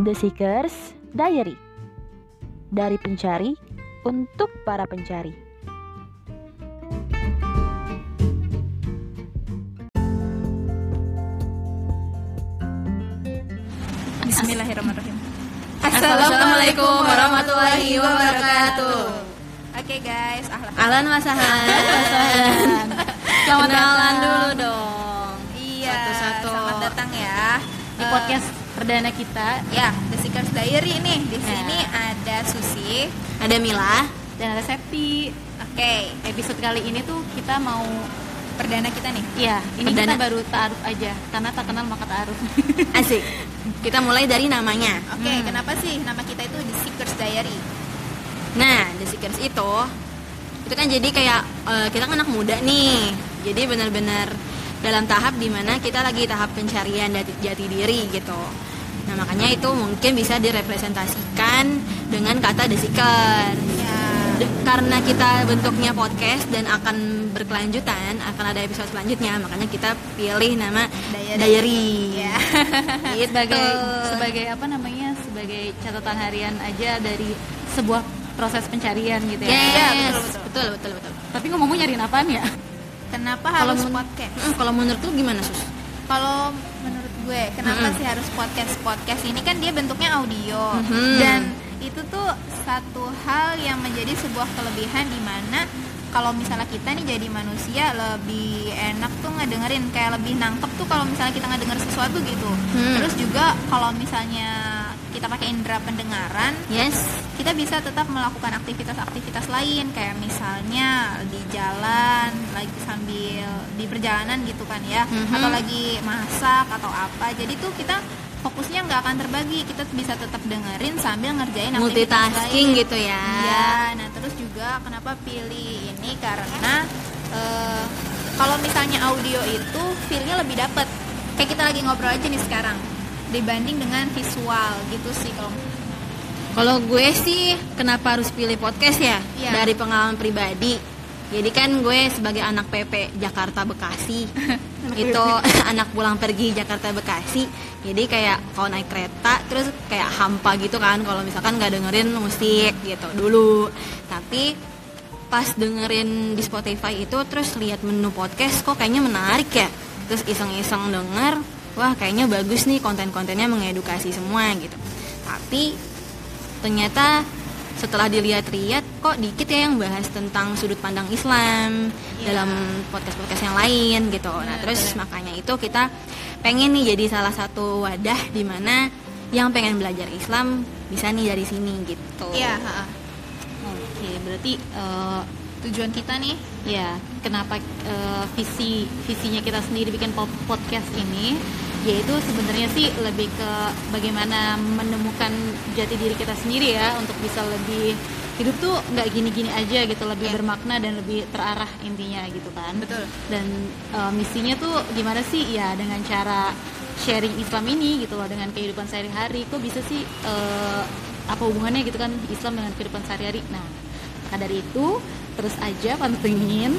The Seekers Diary Dari pencari untuk para pencari Bismillahirrahmanirrahim. Assalamualaikum warahmatullahi wabarakatuh. Oke guys, ahlan. Ahlan wasahan. Selamat Kenalan datang. dulu dong. Podcast perdana kita Ya, The Seekers Diary nih. Di Ya. sini ada Susi. ada Mila. dan ada Septi. Oke, Episode kali ini tuh kita mau perdana kita nih. ya, ini Perdana. kita baru taaruf aja karena tak kenal maka taaruf. Asik. Kita mulai dari namanya. Oke, Hmm. kenapa sih nama kita itu The Seekers Diary? Nah, The Seekers itu itu kan jadi kayak eh, kita kan anak muda nih. Jadi benar-benar dalam tahap di mana kita lagi tahap pencarian jati, jati diri gitu. Nah makanya itu mungkin bisa direpresentasikan dengan kata The Seekers. Ya. Karena kita bentuknya podcast dan akan berkelanjutan akan ada episode selanjutnya makanya kita pilih nama Diary. diary, Ya. Gitu. sebagai sebagai apa namanya? Sebagai catatan harian aja dari sebuah proses pencarian gitu ya. yes. Iya, betul, betul. betul betul betul Tapi ngomong nyariin apaan ya? Kenapa Kalau harus podcast? Mm, kalau menurut lu gimana sus Kalau menurut gue, kenapa Mm-mm. sih harus podcast? Podcast ini kan dia bentuknya audio Mhm. dan itu tuh satu hal yang menjadi sebuah kelebihan di mana kalau misalnya kita nih jadi manusia lebih enak tuh ngedengerin kayak lebih nangkep tuh kalau misalnya kita ngedenger sesuatu gitu. Hmm. Terus juga kalau misalnya kita pakai indera pendengaran, yes. kita bisa tetap melakukan aktivitas-aktivitas lain kayak misalnya di jalan lagi sambil di perjalanan gitu kan ya Mhm. atau lagi masak atau apa. Jadi tuh kita fokusnya nggak akan terbagi kita bisa tetap dengerin sambil ngerjain aktivitas multitasking lain. gitu ya. Iya, nah terus juga kenapa pilih ini? Karena eh, kalau misalnya audio itu feelnya lebih dapet. Kayak kita lagi ngobrol aja nih sekarang dibanding dengan visual gitu sih kalau kalau gue sih kenapa harus pilih podcast ya? Iya. dari pengalaman pribadi. Jadi kan gue sebagai anak PP Jakarta Bekasi. Itu anak pulang pergi Jakarta Bekasi. Jadi kayak kalau naik kereta terus kayak hampa gitu kan. Kalau misalkan nggak dengerin musik gitu dulu. Tapi pas dengerin di Spotify itu terus lihat menu podcast kok kayaknya menarik ya. Terus iseng-iseng denger wah kayaknya bagus nih konten-kontennya mengedukasi semua gitu tapi ternyata setelah dilihat-lihat kok dikit ya yang bahas tentang sudut pandang Islam Iya. dalam podcast-podcast yang lain gitu. Nah, terus benar. makanya itu kita pengen nih jadi salah satu wadah di mana yang pengen belajar Islam bisa nih dari sini gitu. Iya. Oke, berarti eh, tujuan kita nih ya kenapa eh, visi visinya kita sendiri bikin po- podcast ini yaitu sebenarnya sih lebih ke bagaimana menemukan jati diri kita sendiri ya untuk bisa lebih hidup tuh nggak gini-gini aja gitu lebih Iya. bermakna dan lebih terarah intinya gitu kan. Betul. Dan eh, misinya tuh gimana sih? Ya dengan cara sharing Islam ini gitu loh dengan kehidupan sehari-hari kok bisa sih eh, apa hubungannya gitu kan Islam dengan kehidupan sehari-hari? Nah maka dari itu terus aja pantengin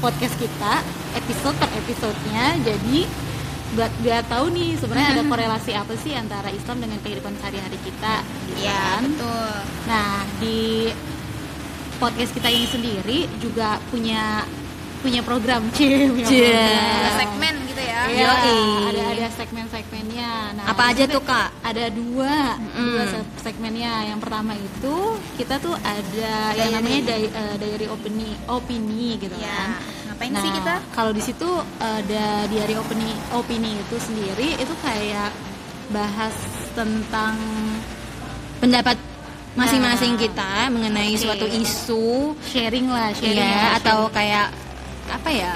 podcast kita episode per episodenya. Jadi buat biar tahu nih sebenarnya ada korelasi apa sih antara Islam dengan kehidupan sehari-hari kita gitu Iya, kan betul Nah, di podcast kita ini sendiri juga punya punya program Cie, ada segmen gitu ya Iya, ada ada segmen-segmennya. Nah, Apa aja tuh, Kak? Ada dua, Mm. dua se- segmennya. Yang pertama itu kita tuh ada yang Diary. namanya di- eh, diary opini, opini gitu Iya. kan. Ngapain nah, sih kita kalau di situ ada diary opini, opini itu sendiri itu kayak bahas tentang Pendapat masing-masing Nah, kita mengenai oke. suatu isu sharing lah, sharing Iya, lah, atau sharing. kayak apa ya?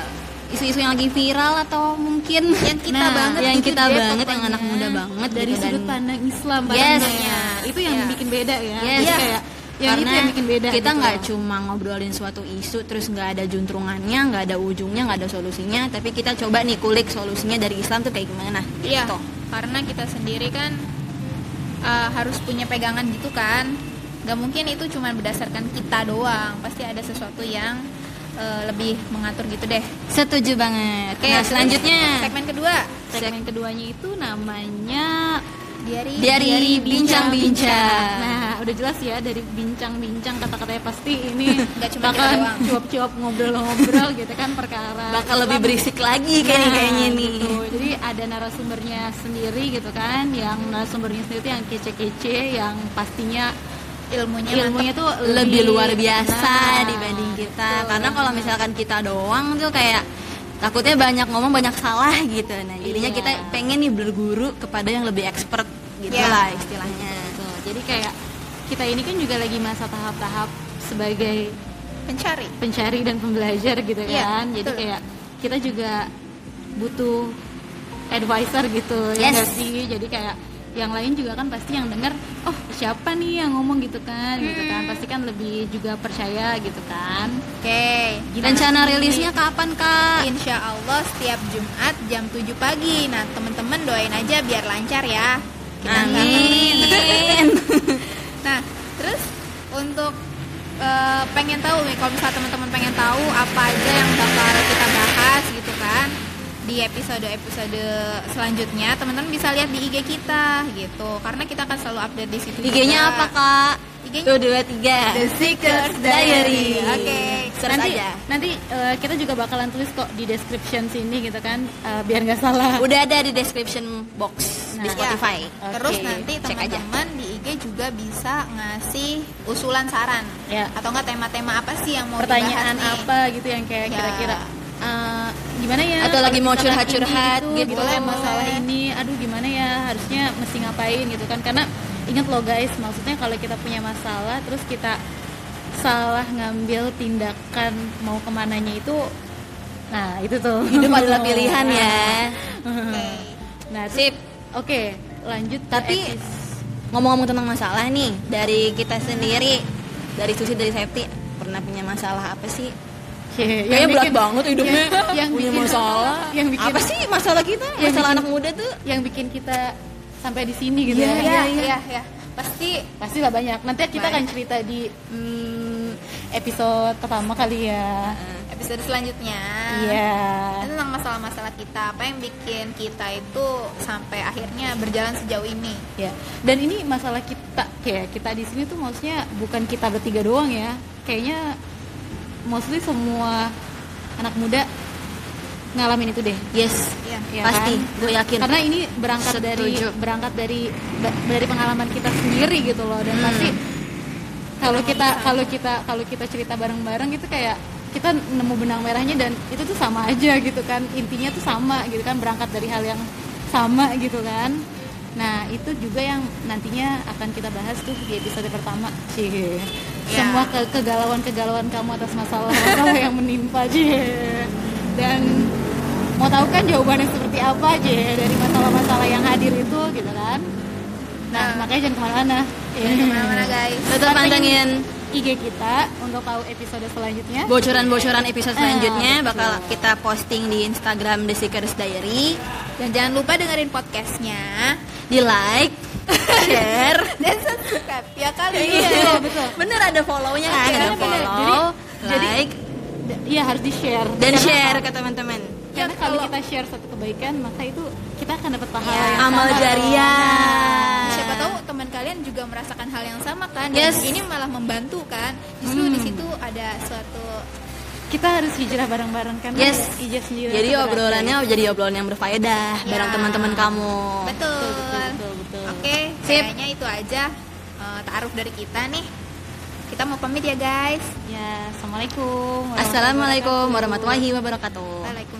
Isu-isu yang lagi viral atau mungkin yang kita Nah, banget yang gitu kita deh banget yang anak muda banget dari gitu, sudut dan pandang Islam Yes. pastinya. itu yang Iya. bikin beda ya Yes. Kayak yang itu karena yang bikin beda kita gitu nggak loh. cuma ngobrolin suatu isu terus nggak ada juntrungannya nggak ada ujungnya nggak ada solusinya tapi kita coba nih kulik solusinya dari Islam tuh kayak gimana Iya, gitu. karena kita sendiri kan uh, harus punya pegangan gitu kan. Gak mungkin itu cuma berdasarkan kita doang. Pasti ada sesuatu yang uh, lebih mengatur gitu deh. setuju banget Oke, nah selanjutnya segmen kedua. segmen keduanya itu namanya Diary Diary bincang-bincang. Nah, udah jelas ya dari bincang-bincang kata-katanya pasti ini cuma bakal cuap-cuap ngobrol-ngobrol gitu kan perkara. Bakal lebih berisik lagi kayaknya Nah, kayaknya nih. gitu. Jadi ada narasumbernya sendiri gitu kan, yang narasumbernya sendiri tuh yang kece-kece, yang pastinya ilmunya ilmunya tuh lebih luar biasa Nah, dibanding kita betul. karena kalau misalkan kita doang tuh kayak takutnya banyak ngomong banyak salah gitu nah jadinya Iya. kita pengen nih berguru kepada yang lebih expert gitu Iya. lah istilahnya Betul. Jadi kayak kita ini kan juga lagi masa tahap-tahap sebagai pencari pencari dan pembelajar gitu Iya, kan. Jadi betul. kayak kita juga butuh advisor gitu ya Yes. nggak sih. Jadi kayak yang lain juga kan pasti yang dengar, oh siapa nih yang ngomong gitu kan, gitu kan. Pasti kan lebih juga percaya gitu kan. oke rencana rilisnya kapan kak Insya Allah setiap Jumat jam 7 pagi Nah teman-teman doain aja biar lancar ya Kita amin Nah, terus untuk eh, pengen tahu nih, kalau misalnya teman-teman pengen tahu apa aja yang bakal kita bahas gitu kan di episode-episode selanjutnya, teman-teman bisa lihat di IG kita gitu, karena kita akan selalu update di situ. IG-nya apa kak? IG-nya dua tiga. The Seekers Diary. Oke. Search nanti aja nanti eh, kita juga bakalan tulis kok di description sini gitu kan, eh, biar nggak salah. udah ada di description box di Nah. Spotify Oke, Terus nanti cek aja. teman-teman di IG juga bisa ngasih usulan saran Ya. atau enggak tema-tema apa sih yang mau pertanyaan dibahas nih? apa gitu yang kayak Ya. kira-kira eh, gimana ya Atau lagi mau curhat-curhat ini gitu. boleh masalah ini aduh gimana ya harusnya mesti ngapain gitu kan karena ingat loh guys maksudnya kalau kita punya masalah terus kita salah ngambil tindakan mau ke mananya itu nah itu tuh. Hidup adalah pilihan ya. Nah sip. Oke lanjut Tapi- ngomong-ngomong tentang masalah nih dari kita sendiri dari Susi dari Septi pernah punya masalah apa sih? Kayaknya berat bikin- banget hidupnya. yang, yang punya bikin masalah. yang bikin apa sih masalah kita? masalah bikin- anak muda tuh? yang bikin kita sampai di sini gitu Iya, ya. Iya, iya, iya. Pasti pastilah banyak. Nanti kita akan cerita di mm, episode pertama kali ya episode selanjutnya. iya Itu tentang masalah-masalah kita, apa yang bikin kita itu sampai akhirnya berjalan sejauh ini. ya dan ini masalah kita kayak kita di sini tuh maksudnya bukan kita bertiga doang ya kayaknya mostly semua anak muda ngalamin itu deh yes Iya. ya pasti kan? gue yakin karena ini berangkat dari Setuju. berangkat dari dari pengalaman kita sendiri gitu loh dan Hmm. pasti kalau kita kalau kita kalau kita cerita bareng-bareng gitu kayak kita nemu benang merahnya dan itu tuh sama aja gitu kan. Intinya tuh sama gitu kan berangkat dari hal yang sama gitu kan. Nah itu juga yang nantinya akan kita bahas tuh di episode pertama. Cie. Ya. semua ke kegalauan kegalauan kamu atas masalah masalah yang menimpa cie. Dan mau tahu kan jawabannya seperti apa aja dari masalah-masalah yang hadir itu gitu kan. Nah, Nah. makanya jangan ke mana-mana Jangan ke mana-mana guys. tetap pantengin. IG kita untuk tahu episode selanjutnya. Bocoran-bocoran episode Ah, selanjutnya betul. bakal kita posting di Instagram The Seekers Diary. Dan jangan lupa dengerin podcastnya. Di like share. Dan subscribe ya kali. iya. Betul. bener ada follow-nya kan? Iya, ada bener. Jadi- follow jadi- like. D- iya harus di share dan share ke teman-teman karena Ya, kalau kalau- kita share satu kebaikan maka itu kita akan dapat pahala Ya, yang amal jariah Siapa tahu teman kalian juga merasakan hal yang sama kan dan Yes. ini malah membantu kan. Justru Hmm. di situ ada suatu kita harus hijrah bareng-bareng kan Yes. ijaz sendiri jadi obrolannya guys. jadi obrolan yang berfaedah Ya. bareng teman-teman kamu betul. betul betul betul, betul. Oke, Sip. kayaknya itu aja eh, taaruf dari kita nih. Kita mau pamit ya guys. ya assalamualaikum warahmatullahi assalamualaikum warahmatullahi wabarakatuh Waalaikumsalam.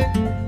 Música